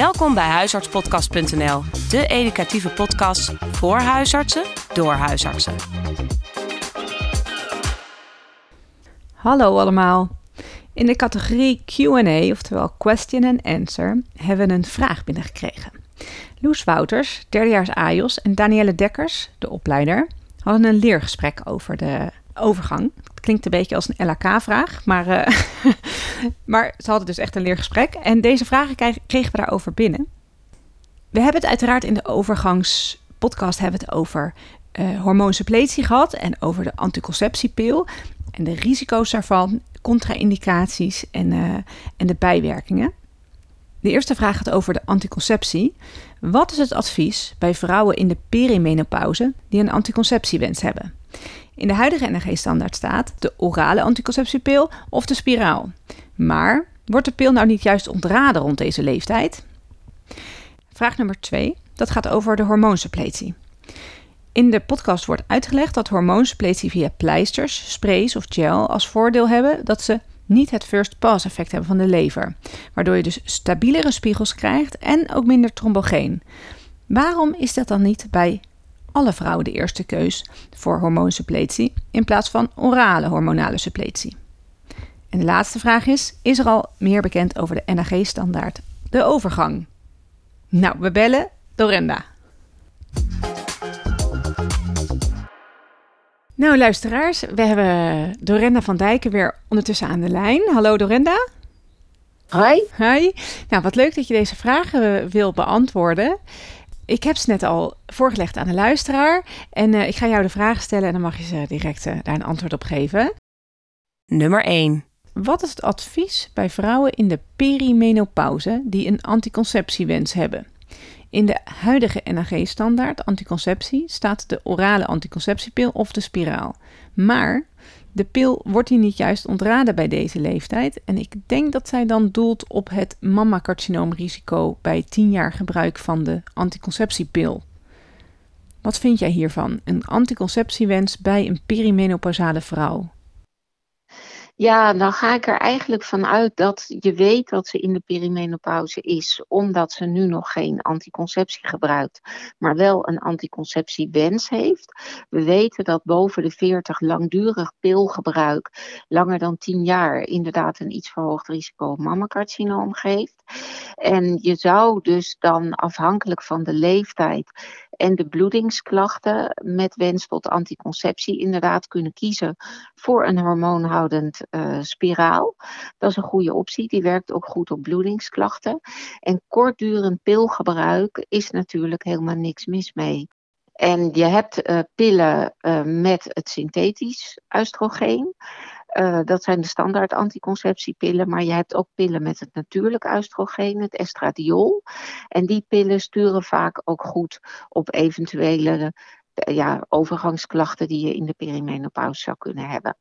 Welkom bij huisartspodcast.nl, de educatieve podcast voor huisartsen door huisartsen. Hallo allemaal. In de categorie Q&A, oftewel question and answer, hebben we een vraag binnengekregen. Loes Wouters, derdejaars AJOS en Danielle Dekkers, de opleider, hadden een leergesprek over de overgang. Het klinkt een beetje als een LHK-vraag, maar, uh, maar ze hadden dus echt een leergesprek. En deze vragen kregen we daarover binnen. We hebben het uiteraard in de overgangspodcast hebben het over uh, hormoonsuppletie gehad en over de anticonceptiepil en de risico's daarvan, contra-indicaties en, uh, en de bijwerkingen. De eerste vraag gaat over de anticonceptie. Wat is het advies bij vrouwen in de perimenopauze die een anticonceptiewens hebben? In de huidige NRG-standaard staat de orale anticonceptiepil of de spiraal. Maar wordt de pil nou niet juist ontraden rond deze leeftijd? Vraag nummer 2, dat gaat over de hormoonsuppletie. In de podcast wordt uitgelegd dat hormoonsuppletie via pleisters, sprays of gel als voordeel hebben dat ze niet het first pass effect hebben van de lever, waardoor je dus stabielere spiegels krijgt en ook minder trombogeen. Waarom is dat dan niet bij alle vrouwen de eerste keus voor hormoonsuppletie in plaats van orale hormonale suppletie? En de laatste vraag is: is er al meer bekend over de NAG-standaard, de overgang? Nou, we bellen Dorenda. Nou, luisteraars, we hebben Dorenda van Dijken weer ondertussen aan de lijn. Hallo Dorenda. Hoi. Hoi. Nou, wat leuk dat je deze vragen wil beantwoorden. Ik heb ze net al voorgelegd aan de luisteraar. En uh, ik ga jou de vragen stellen en dan mag je ze direct uh, daar een antwoord op geven. Nummer 1. Wat is het advies bij vrouwen in de perimenopauze die een anticonceptiewens hebben? In de huidige NAG-standaard anticonceptie staat de orale anticonceptiepil of de spiraal. Maar de pil wordt hier niet juist ontraden bij deze leeftijd. En ik denk dat zij dan doelt op het mammacarcinoomrisico bij 10 jaar gebruik van de anticonceptiepil. Wat vind jij hiervan? Een anticonceptiewens bij een perimenopausale vrouw? Ja, dan ga ik er eigenlijk vanuit dat je weet dat ze in de perimenopauze is, omdat ze nu nog geen anticonceptie gebruikt, maar wel een anticonceptiewens heeft. We weten dat boven de 40 langdurig pilgebruik, langer dan 10 jaar, inderdaad een iets verhoogd risico op mammacarcinoom geeft. En je zou dus dan afhankelijk van de leeftijd en de bloedingsklachten met wens tot anticonceptie inderdaad kunnen kiezen voor een hormoonhoudend uh, spiraal. Dat is een goede optie, die werkt ook goed op bloedingsklachten. En kortdurend pilgebruik is natuurlijk helemaal niks mis mee. En je hebt uh, pillen uh, met het synthetisch oestrogeen. Uh, dat zijn de standaard anticonceptiepillen, maar je hebt ook pillen met het natuurlijk oestrogeen, het estradiol. En die pillen sturen vaak ook goed op eventuele ja, overgangsklachten die je in de perimenopauze zou kunnen hebben.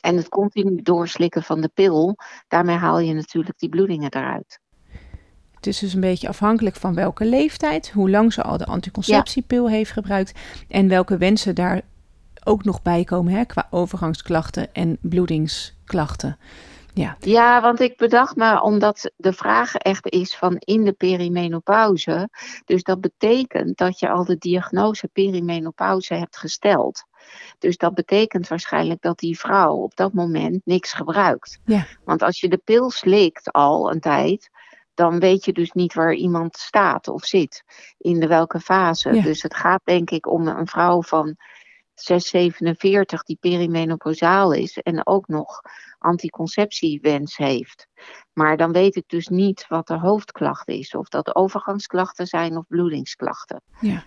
En het continu doorslikken van de pil, daarmee haal je natuurlijk die bloedingen eruit. Het is dus een beetje afhankelijk van welke leeftijd, hoe lang ze al de anticonceptiepil heeft gebruikt en welke wensen daar ook nog bij komen hè, qua overgangsklachten en bloedingsklachten. Ja. ja, want ik bedacht me omdat de vraag echt is van in de perimenopauze. Dus dat betekent dat je al de diagnose perimenopauze hebt gesteld. Dus dat betekent waarschijnlijk dat die vrouw op dat moment niks gebruikt. Ja. Want als je de pil slikt al een tijd, dan weet je dus niet waar iemand staat of zit. In de welke fase. Ja. Dus het gaat denk ik om een vrouw van 647 die perimenopausaal is en ook nog anticonceptiewens heeft. Maar dan weet ik dus niet wat de hoofdklacht is. Of dat overgangsklachten zijn of bloedingsklachten. Ja.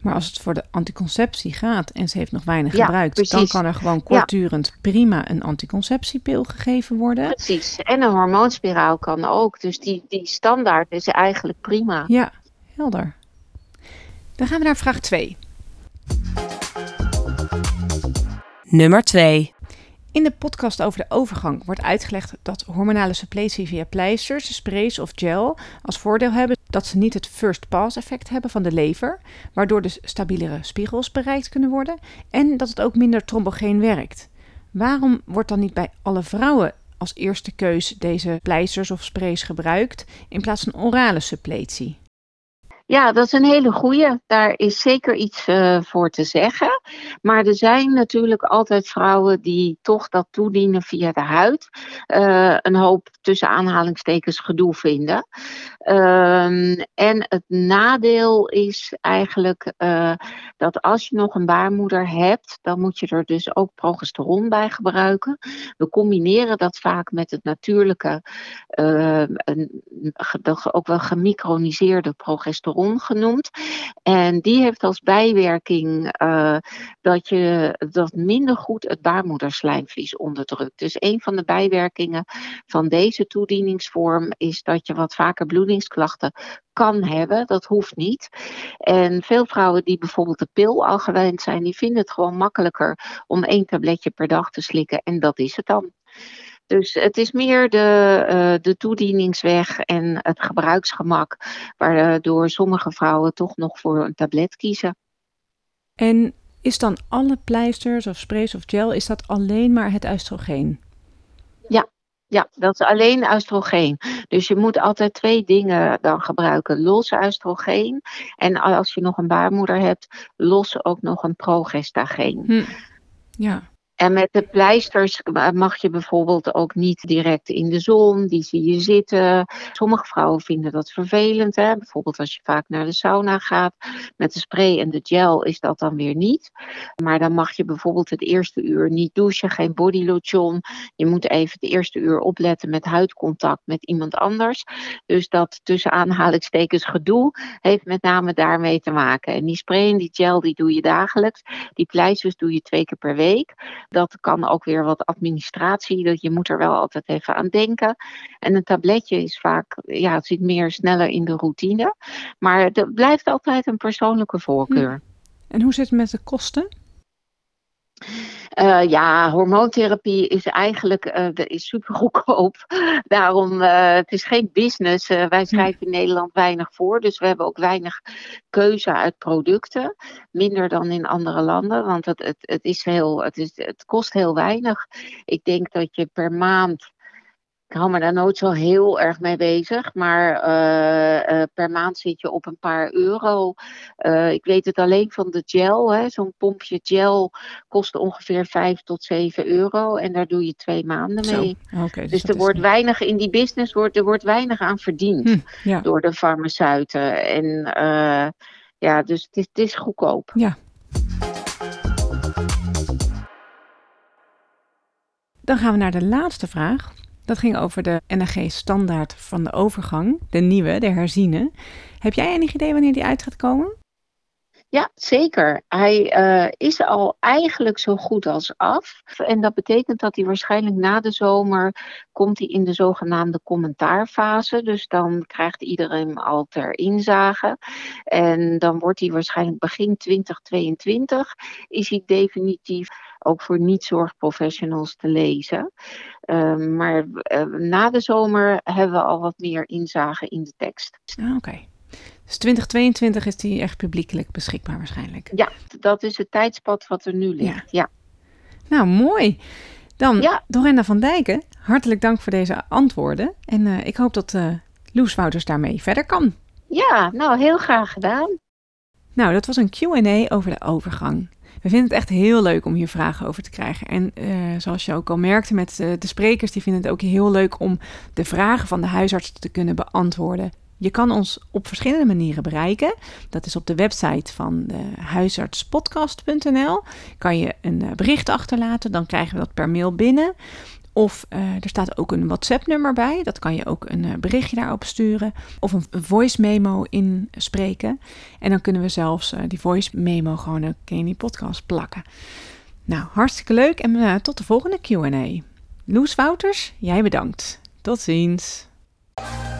Maar als het voor de anticonceptie gaat en ze heeft nog weinig Ja, gebruikt, dan kan er gewoon kortdurend prima een anticonceptiepil gegeven worden. Precies. En een hormoonspiraal kan ook. Dus die, die standaard is eigenlijk prima. Ja, helder. Dan gaan we naar vraag 2. Nummer 2. In de podcast over de overgang wordt uitgelegd dat hormonale suppletie via pleisters, sprays of gel als voordeel hebben dat ze niet het first pass effect hebben van de lever, waardoor dus stabielere spiegels bereikt kunnen worden en dat het ook minder trombogeen werkt. Waarom wordt dan niet bij alle vrouwen als eerste keus deze pleisters of sprays gebruikt in plaats van orale suppletie? Ja, dat is een hele goeie. Daar is zeker iets uh, voor te zeggen. Maar er zijn natuurlijk altijd vrouwen die toch dat toedienen via de huid. Uh, een hoop tussen aanhalingstekens gedoe vinden. Uh, en het nadeel is eigenlijk uh, dat als je nog een baarmoeder hebt, dan moet je er dus ook progesteron bij gebruiken. We combineren dat vaak met het natuurlijke, een, ook wel gemicroniseerde progesteron genoemd. En die heeft als bijwerking uh, dat je dat minder goed het baarmoederslijmvlies onderdrukt. Dus een van de bijwerkingen van deze toedieningsvorm is dat je wat vaker bloedingsklachten kan hebben. Dat hoeft niet. En veel vrouwen die bijvoorbeeld de pil al gewend zijn, die vinden het gewoon makkelijker om één tabletje per dag te slikken. En dat is het dan. Dus het is meer de, uh, de toedieningsweg en het gebruiksgemak, waardoor sommige vrouwen toch nog voor een tablet kiezen. En is dan alle pleisters of sprays of gel, is dat alleen maar het oestrogeen? Ja, ja, dat is alleen oestrogeen. Dus je moet altijd twee dingen dan gebruiken. Los oestrogeen en als je nog een baarmoeder hebt, los ook nog een progestageen. Hm. Ja. En met de pleisters mag je bijvoorbeeld ook niet direct in de zon, die zie je zitten. Sommige vrouwen vinden dat vervelend, hè? bijvoorbeeld als je vaak naar de sauna gaat. Met de spray en de gel is dat dan weer niet. Maar dan mag je bijvoorbeeld het eerste uur niet douchen, geen bodylotion. Je moet even het eerste uur opletten met huidcontact met iemand anders. Dus dat tussen aanhalingstekens gedoe heeft met name daarmee te maken. En die spray en die gel die doe je dagelijks. Die pleisters doe je twee keer per week. Dat kan ook weer wat administratie. Dat je moet er wel altijd even aan denken. En een tabletje is vaak, ja, het zit meer sneller in de routine. Maar het blijft altijd een persoonlijke voorkeur. Hm. En hoe zit het met de kosten? Uh, ja, hormoontherapie is eigenlijk uh, is super goedkoop. Daarom, uh, het is geen business. wij schrijven in Nederland weinig voor, dus we hebben ook weinig keuze uit producten. Minder dan in andere landen, want het, het, het, is heel, het, is, het kost heel weinig. Ik denk dat je per maand ik hou me daar nooit zo heel erg mee bezig, maar uh, uh, per maand zit je op een paar euro. Uh, ik weet het alleen van de gel. Zo'n pompje gel kost ongeveer 5 tot 7 euro en daar doe je twee maanden mee. Okay, dus, dus er wordt weinig in die business, wordt, er wordt weinig aan verdiend hm, ja. door de farmaceuten. En ja, dus het is, het is goedkoop. Ja. Dan gaan we naar de laatste vraag. Dat ging over de NRG-standaard van de overgang, de nieuwe, de herziene. Heb jij enig idee wanneer die uit gaat komen? Ja, zeker. Hij uh, is al eigenlijk zo goed als af. En dat betekent dat hij waarschijnlijk na de zomer komt hij in de zogenaamde commentaarfase. Dus dan krijgt iedereen al ter inzage. En dan wordt hij waarschijnlijk begin 2022 is hij definitief ook voor niet-zorgprofessionals te lezen. Uh, maar uh, na de zomer hebben we al wat meer inzage in de tekst. Ah, Oké. Dus 2022 is die echt publiekelijk beschikbaar waarschijnlijk. Ja, dat is het tijdspad wat er nu ligt. Ja. Nou, mooi. Dan, ja. Dorenda van Dijken, hartelijk dank voor deze antwoorden. En uh, ik hoop dat uh, Loes Wouters daarmee verder kan. Ja, nou, heel graag gedaan. Nou, dat was een Q&A over de overgang. We vinden het echt heel leuk om hier vragen over te krijgen. En uh, zoals je ook al merkte met de sprekers, die vinden het ook heel leuk om de vragen van de huisarts te kunnen beantwoorden. Je kan ons op verschillende manieren bereiken. Dat is op de website van huisartspodcast.nl. Kan je een eh, bericht achterlaten, dan krijgen we dat per mail binnen. Of uh, er staat ook een WhatsApp-nummer bij. Dat kan je ook een uh, berichtje daarop sturen. Of een, voice memo inspreken. En dan kunnen we zelfs die voice memo gewoon ook in die podcast plakken. Nou, hartstikke leuk. En tot de volgende QA. Loes Wouters, jij bedankt. Tot ziens.